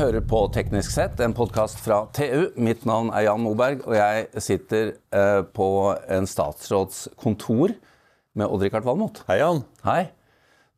hører på Teknisk sett, en podkast fra TU. Mitt navn er Jan Moberg, og jeg sitter eh, på en statsråds kontor med Odd-Rikard Valmot. Hei, Jan. Hei.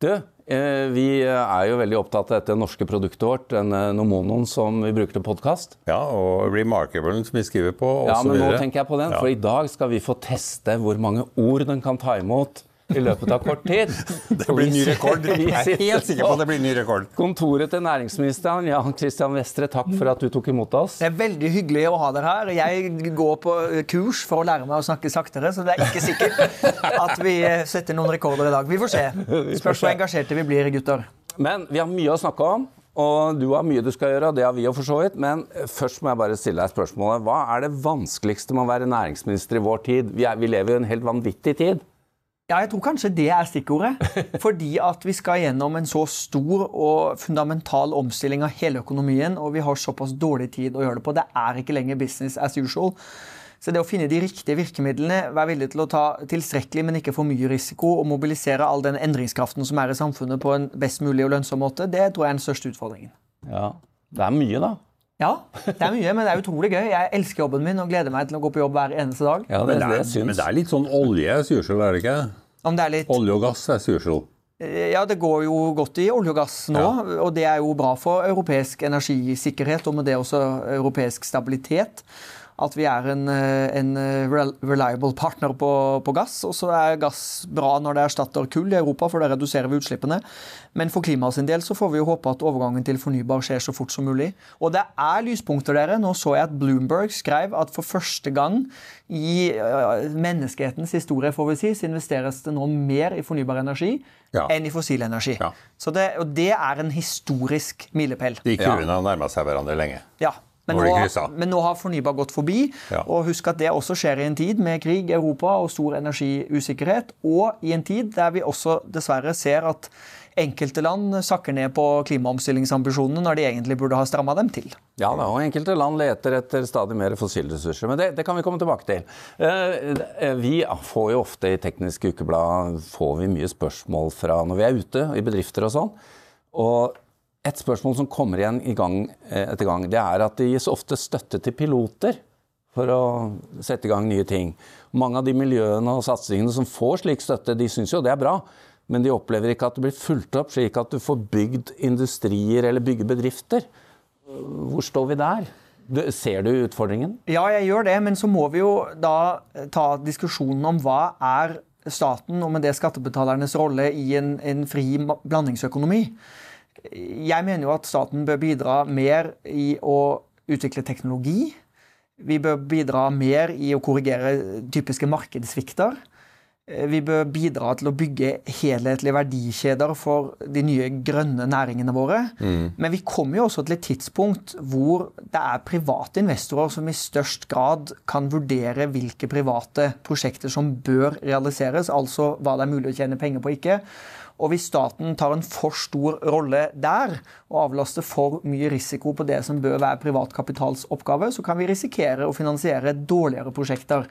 Du, eh, vi er jo veldig opptatt av dette norske produktet vårt, denne Nomonoen som vi bruker til podkast. Ja, og Remarkable som vi skriver på, og Ja, men nå tenker jeg på den, Ja. for i dag skal vi få teste hvor mange ord den kan ta imot i løpet av kort tid. Det blir ny rekord. Jeg er helt sikker på at det blir ny rekord. Kontoret til næringsministeren, Jan Christian Vestre, takk for at du tok imot oss. Det er veldig hyggelig å ha dere her. Jeg går på kurs for å lære meg å snakke saktere, så det er ikke sikkert at vi setter noen rekorder i dag. Vi får se. Spørs hvor engasjerte vi blir, gutter. Men vi har mye å snakke om, og du har mye du skal gjøre, og det har vi jo for så vidt. Men først må jeg bare stille deg spørsmålet. Hva er det vanskeligste med å være næringsminister i vår tid? Vi, er, vi lever jo i en helt vanvittig tid. Ja, jeg tror kanskje det er stikkordet. Fordi at vi skal gjennom en så stor og fundamental omstilling av hele økonomien, og vi har såpass dårlig tid å gjøre det på. Det er ikke lenger business as usual. Så det å finne de riktige virkemidlene, være villig til å ta tilstrekkelig, men ikke for mye risiko, og mobilisere all den endringskraften som er i samfunnet på en best mulig og lønnsom måte, det tror jeg er den største utfordringen. Ja, Det er mye, da. Ja, det er mye, men det er utrolig gøy. Jeg elsker jobben min og gleder meg til å gå på jobb hver eneste dag. Ja, det, Men det, er, men det er litt sånn olje as usual, er det ikke? Om det er litt Olje og gass er usual. Ja, det går jo godt i olje og gass nå, og det er jo bra for europeisk energisikkerhet, og med det også europeisk stabilitet. At vi er en, eh, en reliable partner på, på gass. Og så er gass bra når det erstatter kull i Europa, for da reduserer vi utslippene. Men for klimaet sin del så får vi jo håpe at overgangen til fornybar skjer så fort som mulig. Og det er lyspunkter, dere. Nå så jeg at Bloomberg skrev at for første gang i øh, menneskehetens historie får vi si, så investeres det nå mer i fornybar energi Ja. enn i fossil energi. Ja. Så det, og det er en historisk milepæl. De kurvene har nærma seg hverandre lenge. Ja. Men Nå men nå har fornybar gått forbi. Ja. Og husk at det også skjer i en tid med krig i Europa og stor energiusikkerhet. Og i en tid der vi også dessverre ser at enkelte land sakker ned på klimaomstillingsambisjonene når de egentlig burde ha stramma dem til. Ja da, og enkelte land leter etter stadig mer fossilressurser. Men det, det kan vi komme tilbake til. Eh, eh, vi får jo ofte i Teknisk Ukeblad får vi mye spørsmål fra når vi er ute i bedrifter og sånn. Og et spørsmål som kommer igjen i gang eh, etter gang, det er at det gis ofte støtte til piloter for å sette i gang nye ting. Mange av de miljøene og satsingene som får slik støtte, de syns jo det er bra. Men de opplever ikke at det blir fulgt opp slik at du får bygd industrier eller bygge bedrifter. Hvor står vi der? Du, ser du utfordringen? Ja, jeg gjør det, men så må vi jo da ta diskusjonen om hva er staten og med det skattebetalernes rolle i en, en fri blandingsøkonomi. Jeg mener jo at staten bør bidra mer i å utvikle teknologi. Vi bør bidra mer i å korrigere typiske markedssvikter. Eh, Vi bør bidra til å bygge helhetlige verdikjeder for de nye grønne næringene våre. Men vi kommer jo også til et tidspunkt hvor det er private investorer som i størst grad kan vurdere hvilke private prosjekter som bør realiseres, altså hva det er mulig å tjene penger på og ikke. Og hvis staten tar en for stor rolle der og avlaster for mye risiko på det som bør være privat kapitals oppgave, så kan vi risikere å finansiere dårligere prosjekter.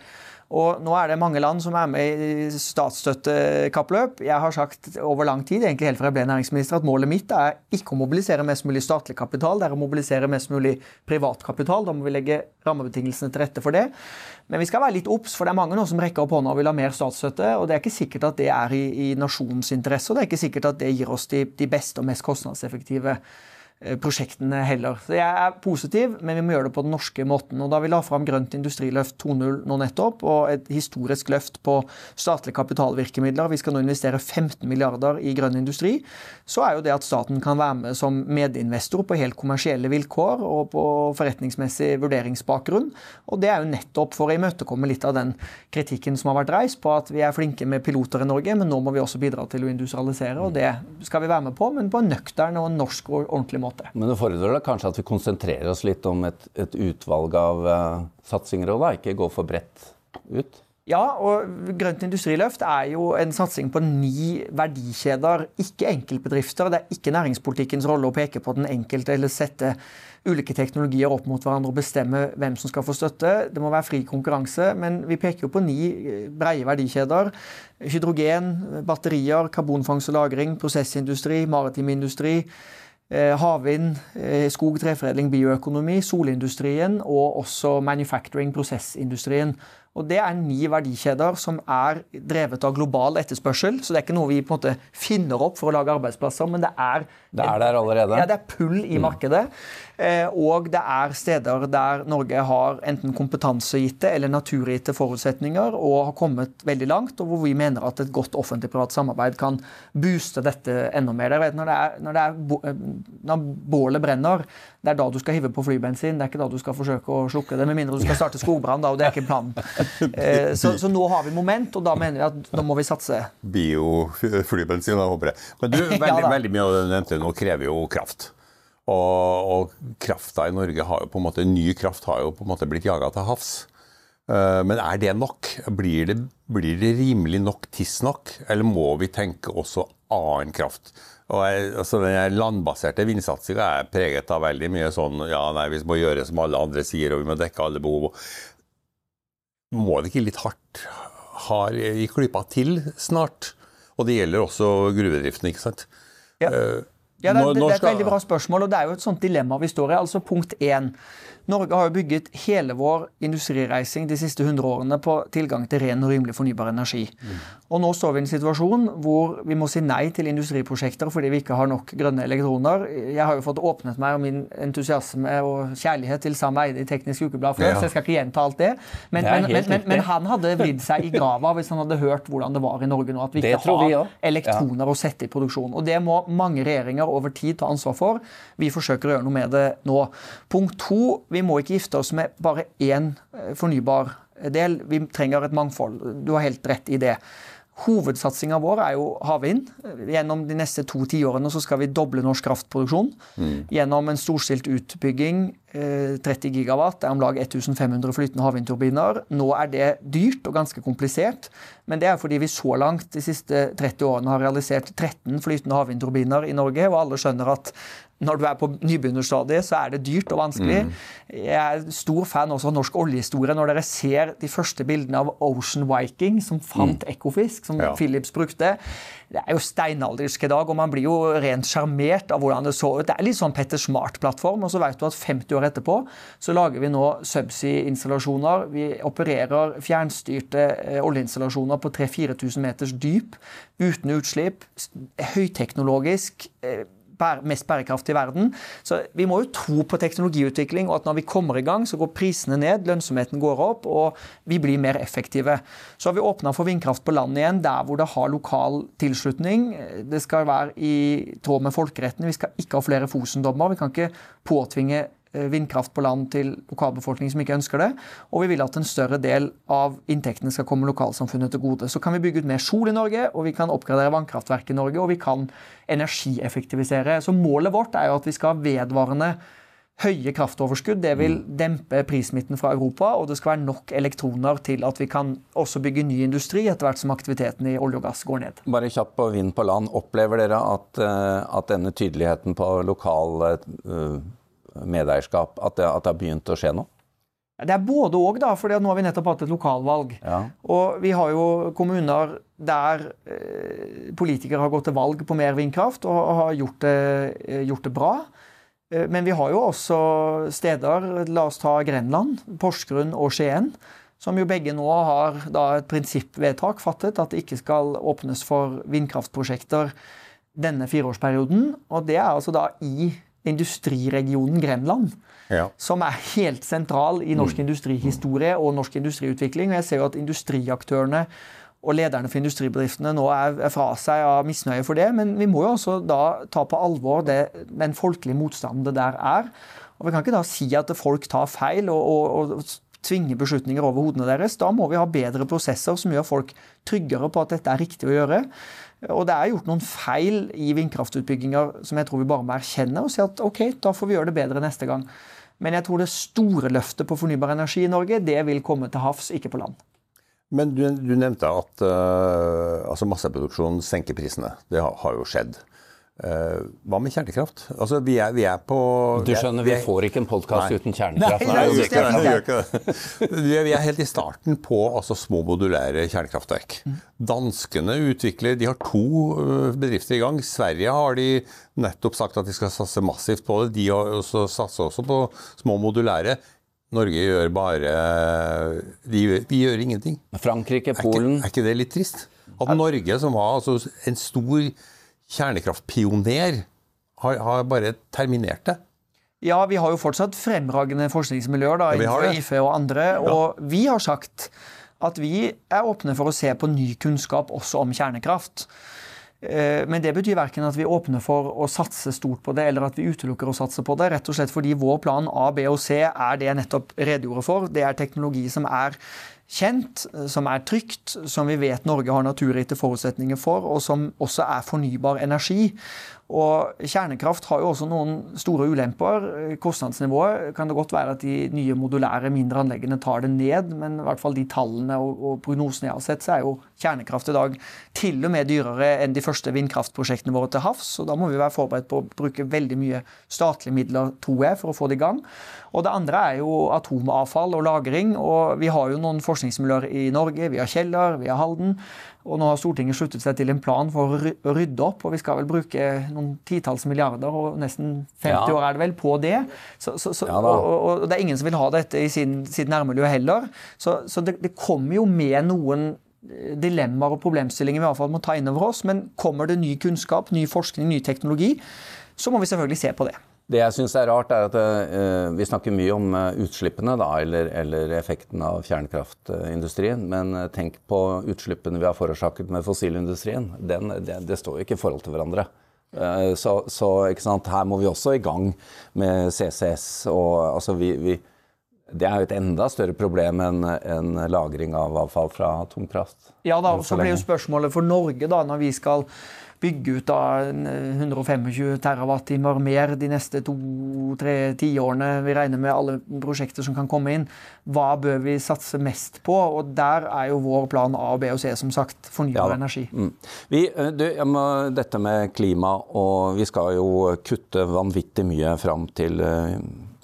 Og nå er det mange land som er med i statsstøttekappløp. Jeg har sagt over lang tid, egentlig helt fra jeg ble næringsminister, at målet mitt er ikke å mobilisere mest mulig statlig kapital, det er å mobilisere mest mulig privat kapital. Da må vi legge rammebetingelsene til rette for det. Men vi skal være litt obs, for det er mange nå som rekker opp hånda og vil ha mer statsstøtte. Og det er ikke sikkert at det er i, i nasjonens interesse, og det er ikke sikkert at det gir oss de, de beste og mest kostnadseffektive prosjektene heller. Så jeg er positiv, men vi må gjøre det på den norske måten. Og da vi la fram Grønt industriløft 2.0 nå nettopp, og et historisk løft på statlige kapitalvirkemidler, vi skal nå investere 15 milliarder i grønn industri, så er jo det at staten kan være med som medinvestor på helt kommersielle vilkår og på forretningsmessig vurderingsbakgrunn. Og det er jo nettopp for å imøtekomme litt av den kritikken som har vært reist på at vi er flinke med piloter i Norge, men nå må vi også bidra til å industrialisere, og det skal vi være med på, men på en nøktern og en norsk og ordentlig måte. Men det fordrer kanskje at vi konsentrerer oss litt om et, et utvalg av uh, satsinger og da, ikke gå for bredt ut? Ja, og Grønt industriløft er jo en satsing på ni verdikjeder, ikke enkeltbedrifter. Det er ikke næringspolitikkens rolle å peke på den enkelte eller sette ulike teknologier opp mot hverandre og bestemme hvem som skal få støtte. Det må være fri konkurranse, men vi peker jo på ni eh, breie verdikjeder. Hydrogen, batterier, karbonfangst og -lagring, prosessindustri, maritim industri. Eh, havvind, eh, skog, treforedling, bioøkonomi, solindustrien og også manufacturing, prosessindustrien. Og Det er ni verdikjeder som er drevet av global etterspørsel. Så det er ikke noe vi på en måte finner opp for å lage arbeidsplasser, men det er Det er der allerede? Ja, det er pull i markedet. Eh, og det er steder der Norge har enten kompetansegitte eller naturgitte forutsetninger og har kommet veldig langt, og hvor vi mener at et godt offentlig-privat samarbeid kan booste dette enda mer. Vet, når, det er, når, det er, når bålet brenner, det er da du skal hive på flybensin. Det er ikke da du skal forsøke å slukke det, med mindre du skal starte skogbrann. og det er ikke planen. Eh, så, så, nå har vi moment, og da mener vi at nå må vi satse. Bioflybensin, håper jeg. Men du, veldig, ja, veldig mye av det du nevnte nå krever jo kraft. Og, og krafta i Norge har jo på en måte, ny kraft har jo på en måte blitt jaga til havs. Uh, men er det nok? Blir det, blir det rimelig nok tidsnok, eller må vi tenke også annen kraft? Og jeg, altså Den landbaserte vindsatsinga er preget av veldig mye sånn ja, nei, vi må gjøre som alle andre sier, og vi må dekke alle behov. Må det ikke litt hardt har i klypa til snart? Og det gjelder også gruvedriften, ikke sant? Ja. Uh, ja, det, det, det, er et veldig bra spørsmål, og det er jo et sånt dilemma vi står i. Altså Punkt én. Norge har jo bygget hele vår industrireising de siste 100 årene på tilgang til ren og rimelig fornybar energi. Mm. Og nå står vi i en situasjon hvor vi må si nei til industriprosjekter fordi vi ikke har nok grønne elektroner. Jeg har jo fått åpnet meg om min entusiasme og kjærlighet til Sam Eide i Teknisk Ukeblad før, ja. så jeg skal ikke gjenta alt det. Men, det men, men, men han hadde vridd seg i grava hvis han hadde hørt hvordan det var i Norge nå. At vi ikke har vi elektroner ja. å sette i produksjon. Og det må mange regjeringer over tid ta ansvar for. Vi forsøker å gjøre noe med det nå. Punkt to vi må ikke gifte oss med bare én eh, fornybar del. Vi trenger et mangfold. Du har helt rett i det. Hovedsatsinga vår er jo havvind. Gjennom de neste to tiårene skal vi doble norsk kraftproduksjon. Mm. Gjennom en storstilt utbygging, 30 eh, gigawatt, det er om lag 1500 flytende havvindturbiner. Nå er det dyrt og ganske komplisert, men det er fordi vi så langt de siste 30 årene har realisert 13 flytende havvindturbiner i Norge, og alle skjønner at når du er på nybegynnerstadiet, så er det dyrt og vanskelig. Mm. Jeg er stor fan også av norsk oljehistorie. Når dere ser de første bildene av Ocean Viking, som fant mm. Ekofisk, som ja. Philips brukte Det er jo steinaldersk i dag, og man blir jo rent sjarmert av hvordan det så ut. Det er litt sånn Petter Smart-plattform, og så vet du at 50 år etterpå så lager vi nå subsea-installasjoner. Vi opererer fjernstyrte eh, oljeinstallasjoner på 3000-4000 meters dyp uten utslipp. Høyteknologisk. Mest bærekraftig i verden. Så vi må jo tro på teknologiutvikling, og at når vi kommer i gang, så går prisene ned, lønnsomheten går opp, og vi blir mer effektive. Så har vi åpna for vindkraft på land igjen, der hvor det har lokal tilslutning. Det skal være i tråd med folkeretten. Vi skal ikke ha flere Fosen-dommer. Vi kan ikke påtvinge vindkraft på land til lokalbefolkning som ikke ønsker det. Og vi vil at en større del av inntektene skal komme lokalsamfunnet til gode. Så kan vi bygge ut mer sol i Norge, og vi kan oppgradere vannkraftverk i Norge, og vi kan energieffektivisere. Så målet vårt er jo at vi skal ha vedvarende høye kraftoverskudd. Det vil dempe prissmitten fra Europa, og det skal være nok elektroner til at vi kan også bygge ny industri etter hvert som aktiviteten i olje og gass går ned. Bare kjapt på vind på land. Opplever dere at, eh, at denne tydeligheten på lokal uh, medeierskap? At det, at det har begynt å skje noe? Det er både òg, for nå har vi nettopp hatt et lokalvalg. Ja. Og vi har jo kommuner der eh, politikere har gått til valg på mer vindkraft og har gjort det, eh, gjort det, bra. Eh, men vi har jo også steder, la oss ta Grenland, Porsgrunn og Skien, som jo begge nå har et prinsippvedtak fattet at det ikke skal åpnes for vindkraftprosjekter denne fireårsperioden. Og det er altså da i industriregionen Grenland. Ja. Som er helt sentral i norsk mm. industrihistorie og norsk industriutvikling. Og jeg ser jo at industriaktørene og lederne for industribedriftene nå er, fra seg av misnøye for det. Men vi må jo også da ta på alvor det, den folkelige motstanden det der er. Og vi kan ikke da si at folk tar feil og, og, og tvinge beslutninger over hodene deres. Da må vi ha bedre prosesser som gjør folk tryggere på at dette er riktig å gjøre. Og det er gjort noen feil i vindkraftutbygginger som jeg tror vi bare må erkjenne og si at ok, da får vi gjøre det bedre neste gang. Men jeg tror det store løftet på fornybar energi i Norge, det vil komme til havs, ikke på land. Men du, du nevnte at uh, altså masseproduksjon senker prisene. Det har, har jo skjedd. Uh, hva med kjernekraft? Altså, vi er, vi er på Du skjønner, vi, er, vi får ikke en podkast uten kjernekraft. Nei, nei, vi, er, vi er helt i starten på altså, små modulære kjernekraftverk. Mm. Danskene utvikler De har to uh, bedrifter i gang. Sverige har de nettopp sagt at de skal satse massivt på det. De har også satser også på små modulære. Norge gjør bare de, Vi gjør ingenting. Frankrike, Polen er ikke, er ikke det litt trist? At Norge, som har altså, en stor kjernekraftpioner, har, har bare terminert det. Ja, vi har jo fortsatt fremragende forskningsmiljøer da, innenfor IFE og andre. Og vi har sagt at vi er åpne for å se på ny kunnskap også om kjernekraft. Eh, men det betyr verken at vi åpner for å satse stort på det, eller at vi utelukker å satse på det. Rett og slett fordi vår plan A, B og C er det jeg nettopp redegjorde for. Det er teknologi som er kjent, som er trygt, som vi vet Norge har naturgitte forutsetninger for, og som også er fornybar energi. Og Kjernekraft har jo også noen store ulemper. Kostnadsnivået kan det godt være at de nye modulære mindre anleggene tar det ned, men i hvert fall de tallene og, og prognosene jeg har sett, så er jo kjernekraft i dag til og med dyrere enn de første vindkraftprosjektene våre til havs. og Da må vi være forberedt på å bruke veldig mye statlige midler, tror jeg, for å få det i gang. Og det andre er jo atomavfall og lagring. og Vi har jo noen forskningsmiljøer i Norge. Vi har Kjeller, vi har Halden. Og nå har Stortinget sluttet seg til en plan for å rydde opp, og vi skal vel bruke noen titalls milliarder, og nesten 50 ja. år er det vel, på det. Så, så, så, og, og, det er ingen som vil ha dette i sin, sitt nærmiljø heller. Så, det, det kommer jo med noen eh, dilemmaer og problemstillinger vi i hvert fall må ta inn over oss. Men kommer det ny kunnskap, ny forskning, ny teknologi, så må vi selvfølgelig se på det. Det jeg syns er rart, er at uh, vi snakker mye om uh, utslippene, da, eller, eller, effekten av kjernekraftindustrien. Men tenk på utslippene vi har forårsaket med fossilindustrien. Den, det, det, står jo ikke i forhold til hverandre. Så, så her må vi også i gang med CCS. Og, altså, vi, vi, det er jo et enda større problem enn en lagring av avfall fra atomkraft. Ja da, så, så blir jo spørsmålet for Norge, da, når vi skal bygge ut da 125 TWh mer de neste to-tre tiårene. Vi regner med alle prosjekter som kan komme inn. Hva bør vi satse mest på? Og der er jo vår plan A, B og C som sagt fornybar ja, energi. Mm. Vi, eh, du, må, dette med klima, og vi skal jo kutte vanvittig mye fram til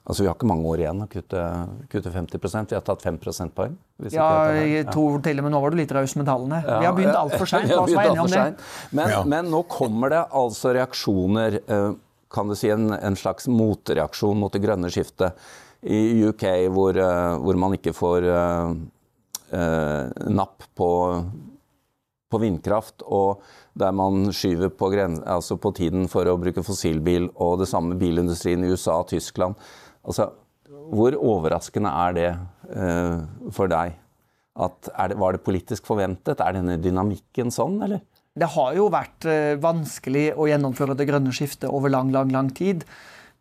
Altså, Vi har ikke mange år igjen å kutte, kutte 50% Vi har tatt 5 prosentpoeng. Ja, jeg tror til og med nå var du litt raus med tallene. Ja. Vi har begynt altfor seint. La oss være enige om det. Men, ja. men, nå kommer det altså reaksjoner, eh, kan du si en, en slags motreaksjon mot det grønne skiftet. I UK hvor, eh, hvor man ikke får uh, uh, napp på, på vindkraft, og der man skyver på, altså på, tiden for å bruke fossilbil, og det samme bilindustrien i USA og Tyskland. Altså, hvor overraskende er det uh, for deg? At, det, var det politisk forventet? Er denne dynamikken sånn, eller? Det har jo vært uh, vanskelig å gjennomføre det grønne skiftet over lang, lang, lang tid.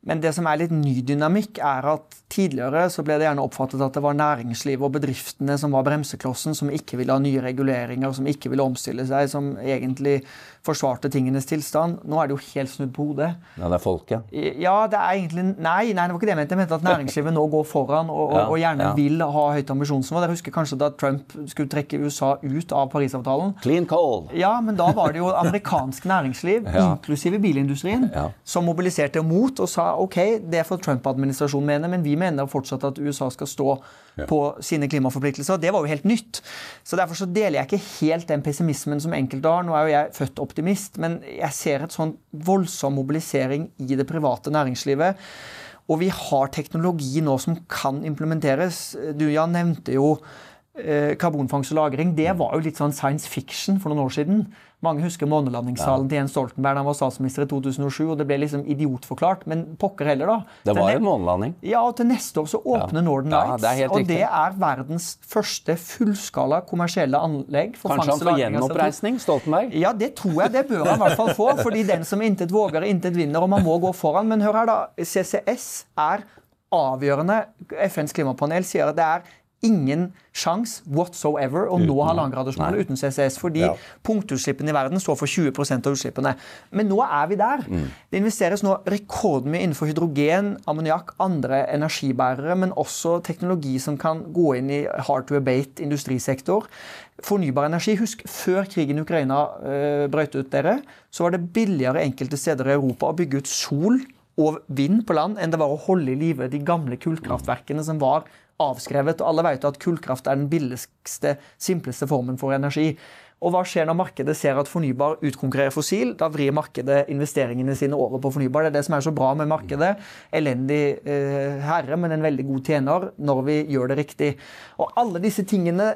Men det som er litt ny dynamikk, er at tidligere så ble det gjerne oppfattet at det var næringslivet og bedriftene som var bremseklossen, som ikke ville ha nye reguleringer, som ikke ville omstille seg, som egentlig forsvarte tingenes tilstand. Nå er det jo helt snudd på hodet. Ja, det er folket? Ja, det er egentlig Nei, nei, det var ikke det jeg mente. Jeg mente at næringslivet nå går foran og, ja, og gjerne ja. vil ha høyt ambisjonsnivå. Dere husker kanskje da Trump skulle trekke USA ut av Parisavtalen? Clean coal. Ja, men da var det jo amerikansk næringsliv, ja. inklusive bilindustrien, som mobiliserte mot og sa ok, det får Trump-administrasjonen mene, men vi mener fortsatt at USA skal stå på sine klimaforpliktelser. Det var jo helt nytt. Så Derfor så deler jeg ikke helt den pessimismen som enkelte har. Nå er jo jeg født optimist, men jeg ser et sånn voldsom mobilisering i det private næringslivet. Og vi har teknologi nå som kan implementeres. Du Jan, nevnte jo karbonfangst og -lagring. Det var jo litt sånn science fiction for noen år siden. Mange husker månelandingssalen til Jens Stoltenberg da han var statsminister i 2007. og Det ble liksom idiotforklart, men pokker heller, da. Det var jo månelanding. Ja, og til neste år så åpner ja. Northern Lights. Ja, det og det er verdens første fullskala kommersielle anlegg. for Kanskje han får gjenoppreisning, Stoltenberg? Ja, det tror jeg. Det bør han i hvert fall få. fordi den som intet våger, intet vinner, og man må gå foran. Men hør her, da. CCS er avgjørende. FNs klimapanel sier at det er ingen sjanse whatsoever å nå halvannengradersmålet uten CCS. Fordi ja. punktutslippene i verden står for 20% av utslippene. Men nå er vi der. Mm. Det investeres nå rekordmye innenfor hydrogen, ammoniakk, andre energibærere, men også teknologi som kan gå inn i hard to abate industrisektor. Fornybar energi. Husk, før krigen i Ukraina øh, brøt ut, dere, så var det billigere enkelte steder i Europa å bygge ut sol og vind på land enn det var å holde i live de gamle kullkraftverkene som var avskrevet. og Alle vet at kullkraft er den billigste, simpleste formen for energi. Og hva skjer når markedet ser at fornybar utkonkurrerer fossil? Da vrir markedet investeringene sine over på fornybar. Det er det som er så bra med markedet. Elendig eh, herre, men en veldig god tjener når vi gjør det riktig. Og alle disse tingene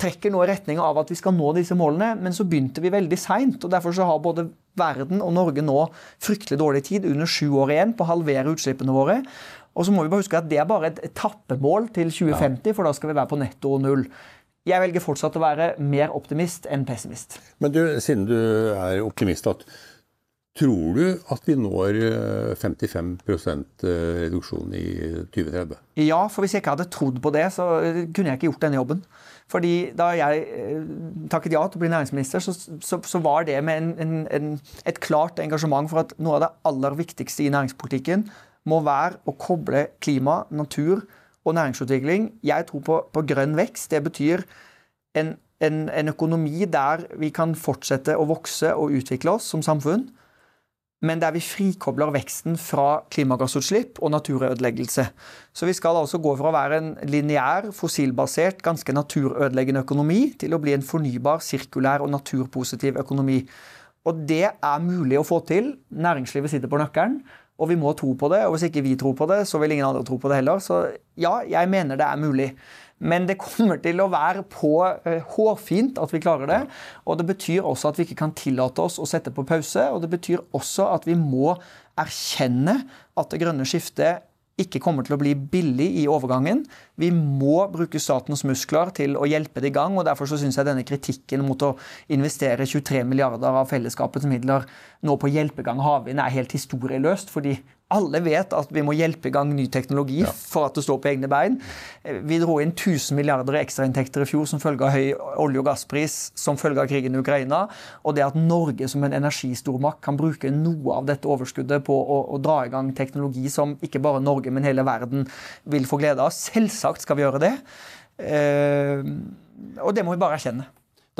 trekker nå i retning av at vi skal nå disse målene, men så begynte vi veldig seint. Derfor så har både verden og Norge nå fryktelig dårlig tid, under sju år igjen, på å halvere utslippene våre. Og så må vi bare huske at Det er bare et etappemål til 2050, for da skal vi være på netto null. Jeg velger fortsatt å være mer optimist enn pessimist. Men du, siden du er optimist, at, tror du at vi når 55 eh, eh, reduksjon i 2030? Ja, for hvis jeg ikke hadde trodd på det, så kunne jeg ikke gjort denne jobben. Fordi Da jeg eh, takket ja til å bli næringsminister, så, så, så var det med en, en, en, et klart engasjement for at noe av det aller viktigste i næringspolitikken må være å koble klima, natur og næringsutvikling. Jeg tror på, på grønn vekst. Det betyr en, en, en, økonomi der vi kan fortsette å vokse og utvikle oss som samfunn, men der vi frikobler veksten fra klimagassutslipp og naturødeleggelse. Så vi skal altså gå fra å være en lineær, fossilbasert, ganske naturødeleggende økonomi til å bli en fornybar, sirkulær og naturpositiv økonomi. Og det er mulig å få til. Næringslivet sitter på nøkkelen. Og vi må tro på det, og hvis ikke vi tror på det, så vil ingen andre tro på det heller. Så ja, jeg mener det er mulig. Men det kommer til å være på uh, hårfint at vi klarer det. Og det betyr også at vi ikke kan tillate oss å sette på pause. Og det betyr også at vi må erkjenne at det grønne skiftet ikke kommer til å bli billig i overgangen. Vi må bruke statens muskler til å hjelpe det i gang. og Derfor så syns jeg denne kritikken mot å investere 23 milliarder av fellesskapets midler nå på hjelpegang havvind er helt historieløst. fordi alle vet at vi må hjelpe i gang ny teknologi ja. for at det står på egne bein. Vi dro inn 1000 milliarder i ekstrainntekter i fjor som følge av høy olje- og gasspris, som følge av krigen i Ukraina. Og det at Norge som en energistormakt kan bruke noe av dette overskuddet på å, å, dra i gang teknologi som ikke bare Norge, men hele verden vil få glede av. Selvsagt skal vi gjøre det. Eh, og det må vi bare erkjenne.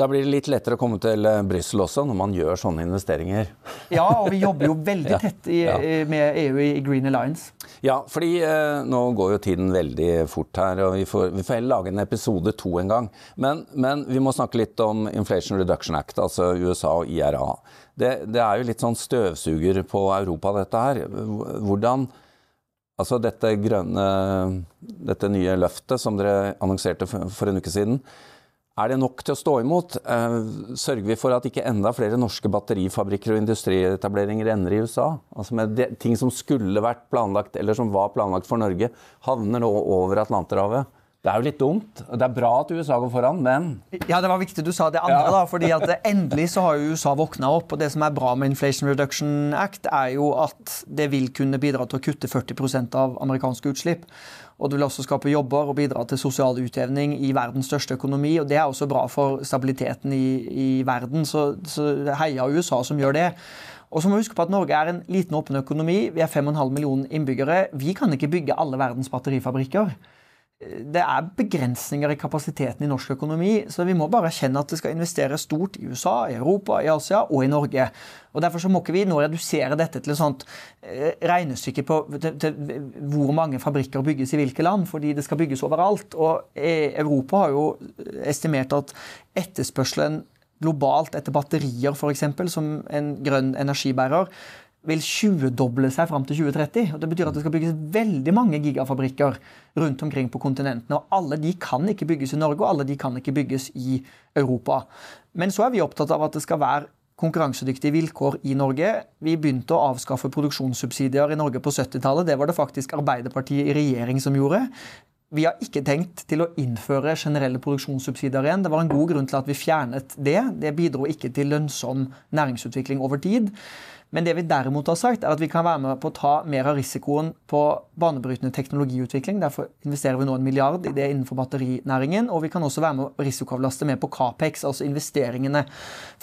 Da blir det litt lettere å komme til eh, Brussel også, når man gjør sånne investeringer. Ja, og vi jobber jo veldig tett i, ja. med EU i Green Alliance. Ja, fordi eh, nå går jo tiden veldig fort her, og vi får, vi får heller lage en episode to en gang. Men, men, vi må snakke litt om Inflation Reduction Act, altså USA og IRA. Det, det er jo litt sånn støvsuger på Europa, dette her. Hvordan Altså dette grønne Dette nye løftet som dere annonserte for, for en uke siden. Er det nok til å stå imot? Eh, sørger vi for at ikke enda flere norske batterifabrikker og industrietableringer ender i USA? Altså med ting som skulle vært planlagt, eller som var planlagt for Norge, havner nå over Atlanterhavet. Det er jo litt dumt. Det er bra at USA går foran, men Ja, det var viktig du sa det andre, ja. da. fordi at endelig så har jo USA våkna opp. Og det som er bra med Inflation Reduction Act, er jo at det vil kunne bidra til å kutte 40% av amerikanske utslipp. Og det vil også skape jobber og bidra til sosial utjevning i verdens største økonomi. Og det er også bra for stabiliteten i, i verden. Så, så heia USA som gjør det. Og så må vi huske på at Norge er en liten, åpen økonomi. Vi er 5,5 millioner innbyggere. Vi kan ikke bygge alle verdens batterifabrikker det er begrensninger i kapasiteten i norsk økonomi, så vi må bare erkjenne at det skal investeres stort i USA, i Europa, i Asia og i Norge. Og Derfor så må ikke vi nå redusere dette til et sånt eh, regnestykke på til, til hvor mange fabrikker bygges i hvilke land, fordi det skal bygges overalt. Og eh, Europa har jo estimert at etterspørselen globalt etter batterier, f.eks., som en grønn energibærer, vil 20-doble seg fram til 2030. og Det betyr at det skal bygges veldig mange gigafabrikker rundt omkring på kontinentene. og Alle de kan ikke bygges i Norge, og alle de kan ikke bygges i Europa. Men så er vi opptatt av at det skal være konkurransedyktige vilkår i Norge. Vi begynte å avskaffe produksjonssubsidier i Norge på 70-tallet. Det var det faktisk Arbeiderpartiet i regjering som gjorde. Vi har ikke tenkt til å innføre generelle produksjonssubsidier igjen. Det var en god grunn til at vi fjernet det. Det bidro ikke til lønnsom næringsutvikling over tid. Men det vi derimot har sagt, er at vi kan være med på å ta mer av risikoen på banebrytende teknologiutvikling. Derfor investerer vi nå en milliard i det innenfor batterinæringen. Og vi kan også være med å risikoavlaste mer på Capex, altså investeringene.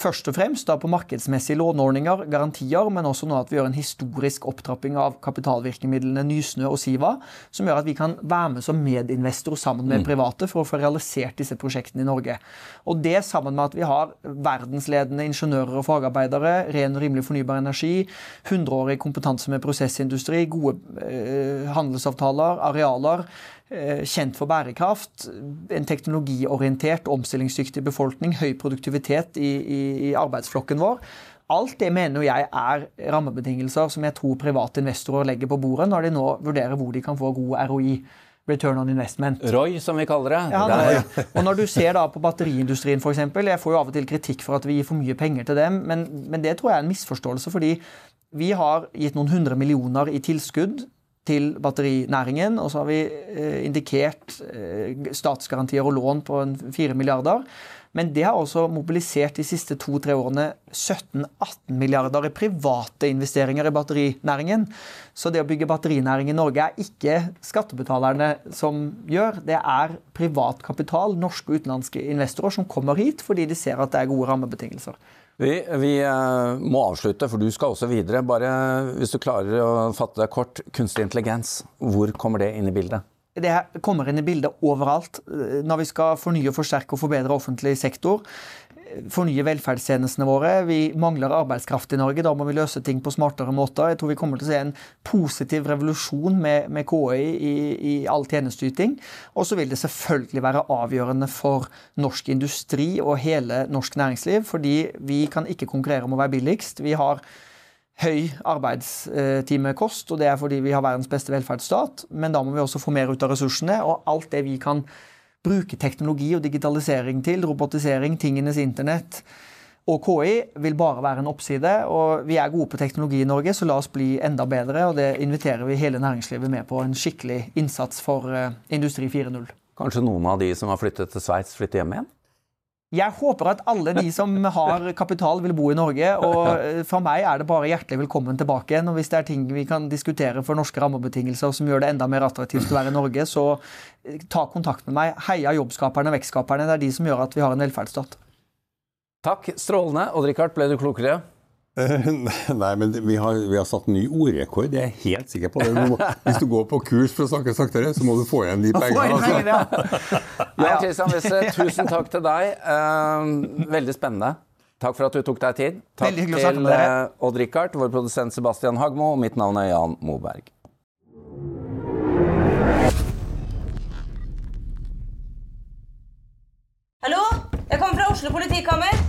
Først og fremst da på markedsmessige låneordninger, garantier, men også nå at vi gjør en historisk opptrapping av kapitalvirkemidlene Nysnø og Siva, som gjør at vi kan være med som medinvestor sammen med mm. private for å få realisert disse prosjektene i Norge. Og det sammen med at vi har verdensledende ingeniører og fagarbeidere, ren og rimelig fornybar energi energi, 100-årig kompetanse med prosessindustri, gode eh, handelsavtaler, arealer, eh, kjent for bærekraft, en teknologiorientert, omstillingsdyktig befolkning, høy produktivitet i, i, i arbeidsflokken vår. Alt det mener jeg er rammebetingelser som jeg tror private investorer legger på bordet når de nå vurderer hvor de kan få god ROI return on investment. ROI, som vi kaller det. Ja, det og når du ser da på batteriindustrien f.eks. Jeg får jo av og til kritikk for at vi gir for mye penger til dem, men, men det tror jeg er en misforståelse. fordi vi har gitt noen hundre millioner i tilskudd til batterinæringen, og så har vi eh, indikert eh, statsgarantier og lån på fire milliarder. Men det har også mobilisert de siste to-tre årene 17-18 milliarder i private investeringer i batterinæringen. Så det å bygge batterinæring i Norge er ikke skattebetalerne som gjør. Det er privat kapital, norske og utenlandske investorer, som kommer hit fordi de ser at det er gode rammebetingelser. Vi, vi, eh, må avslutte, for du skal også videre. Bare hvis du klarer å fatte deg kort. Kunstig intelligens, hvor kommer det inn i bildet? Det kommer inn i bildet overalt. Når vi skal fornye, forsterke og forbedre offentlig sektor, fornye velferdstjenestene våre. Vi mangler arbeidskraft i Norge. Da må vi løse ting på smartere måter. Jeg tror vi kommer til å se en positiv revolusjon med, med KI i, i all tjenesteyting. Og så vil det selvfølgelig være avgjørende for norsk industri og hele norsk næringsliv, fordi vi kan ikke konkurrere om å være billigst. Vi har høy arbeidstimekost, og det er fordi vi har verdens beste velferdsstat. Men da må vi også få mer ut av ressursene, og alt det vi kan bruke teknologi og digitalisering til, robotisering, tingenes internett og KI, vil bare være en oppside. Og vi er gode på teknologi i Norge, så la oss bli enda bedre. Og det inviterer vi hele næringslivet med på. En skikkelig innsats for eh, Industri 4.0. Kanskje noen av de som har flyttet til Sveits, flytter hjem igjen? Jeg håper at alle de som har kapital, vil bo i Norge. Og fra meg er det bare hjertelig velkommen tilbake igjen. Og hvis det er ting vi kan diskutere for norske rammebetingelser som gjør det enda mer attraktivt å være i Norge, så eh, ta kontakt med meg. Heia jobbskaperne, og vekstskaperne. Det er de som gjør at vi har en velferdsstat. Takk. Strålende. Odd-Rikard, ble du klokere? Nei, men vi har, vi har satt ny ordrekord, det er jeg helt sikker på det. Må, hvis du går på kurs for å snakke saktere, så må du få igjen de pengene. Altså. Ja, Kristian Wisse, tusen takk til deg. Uh, veldig spennende. Takk for at du tok deg tid. Takk til uh, Odd-Rikard, vår produsent Sebastian Hagmo, og mitt navn er Jan Moberg. Hallo? Jeg kommer fra Oslo politikammer.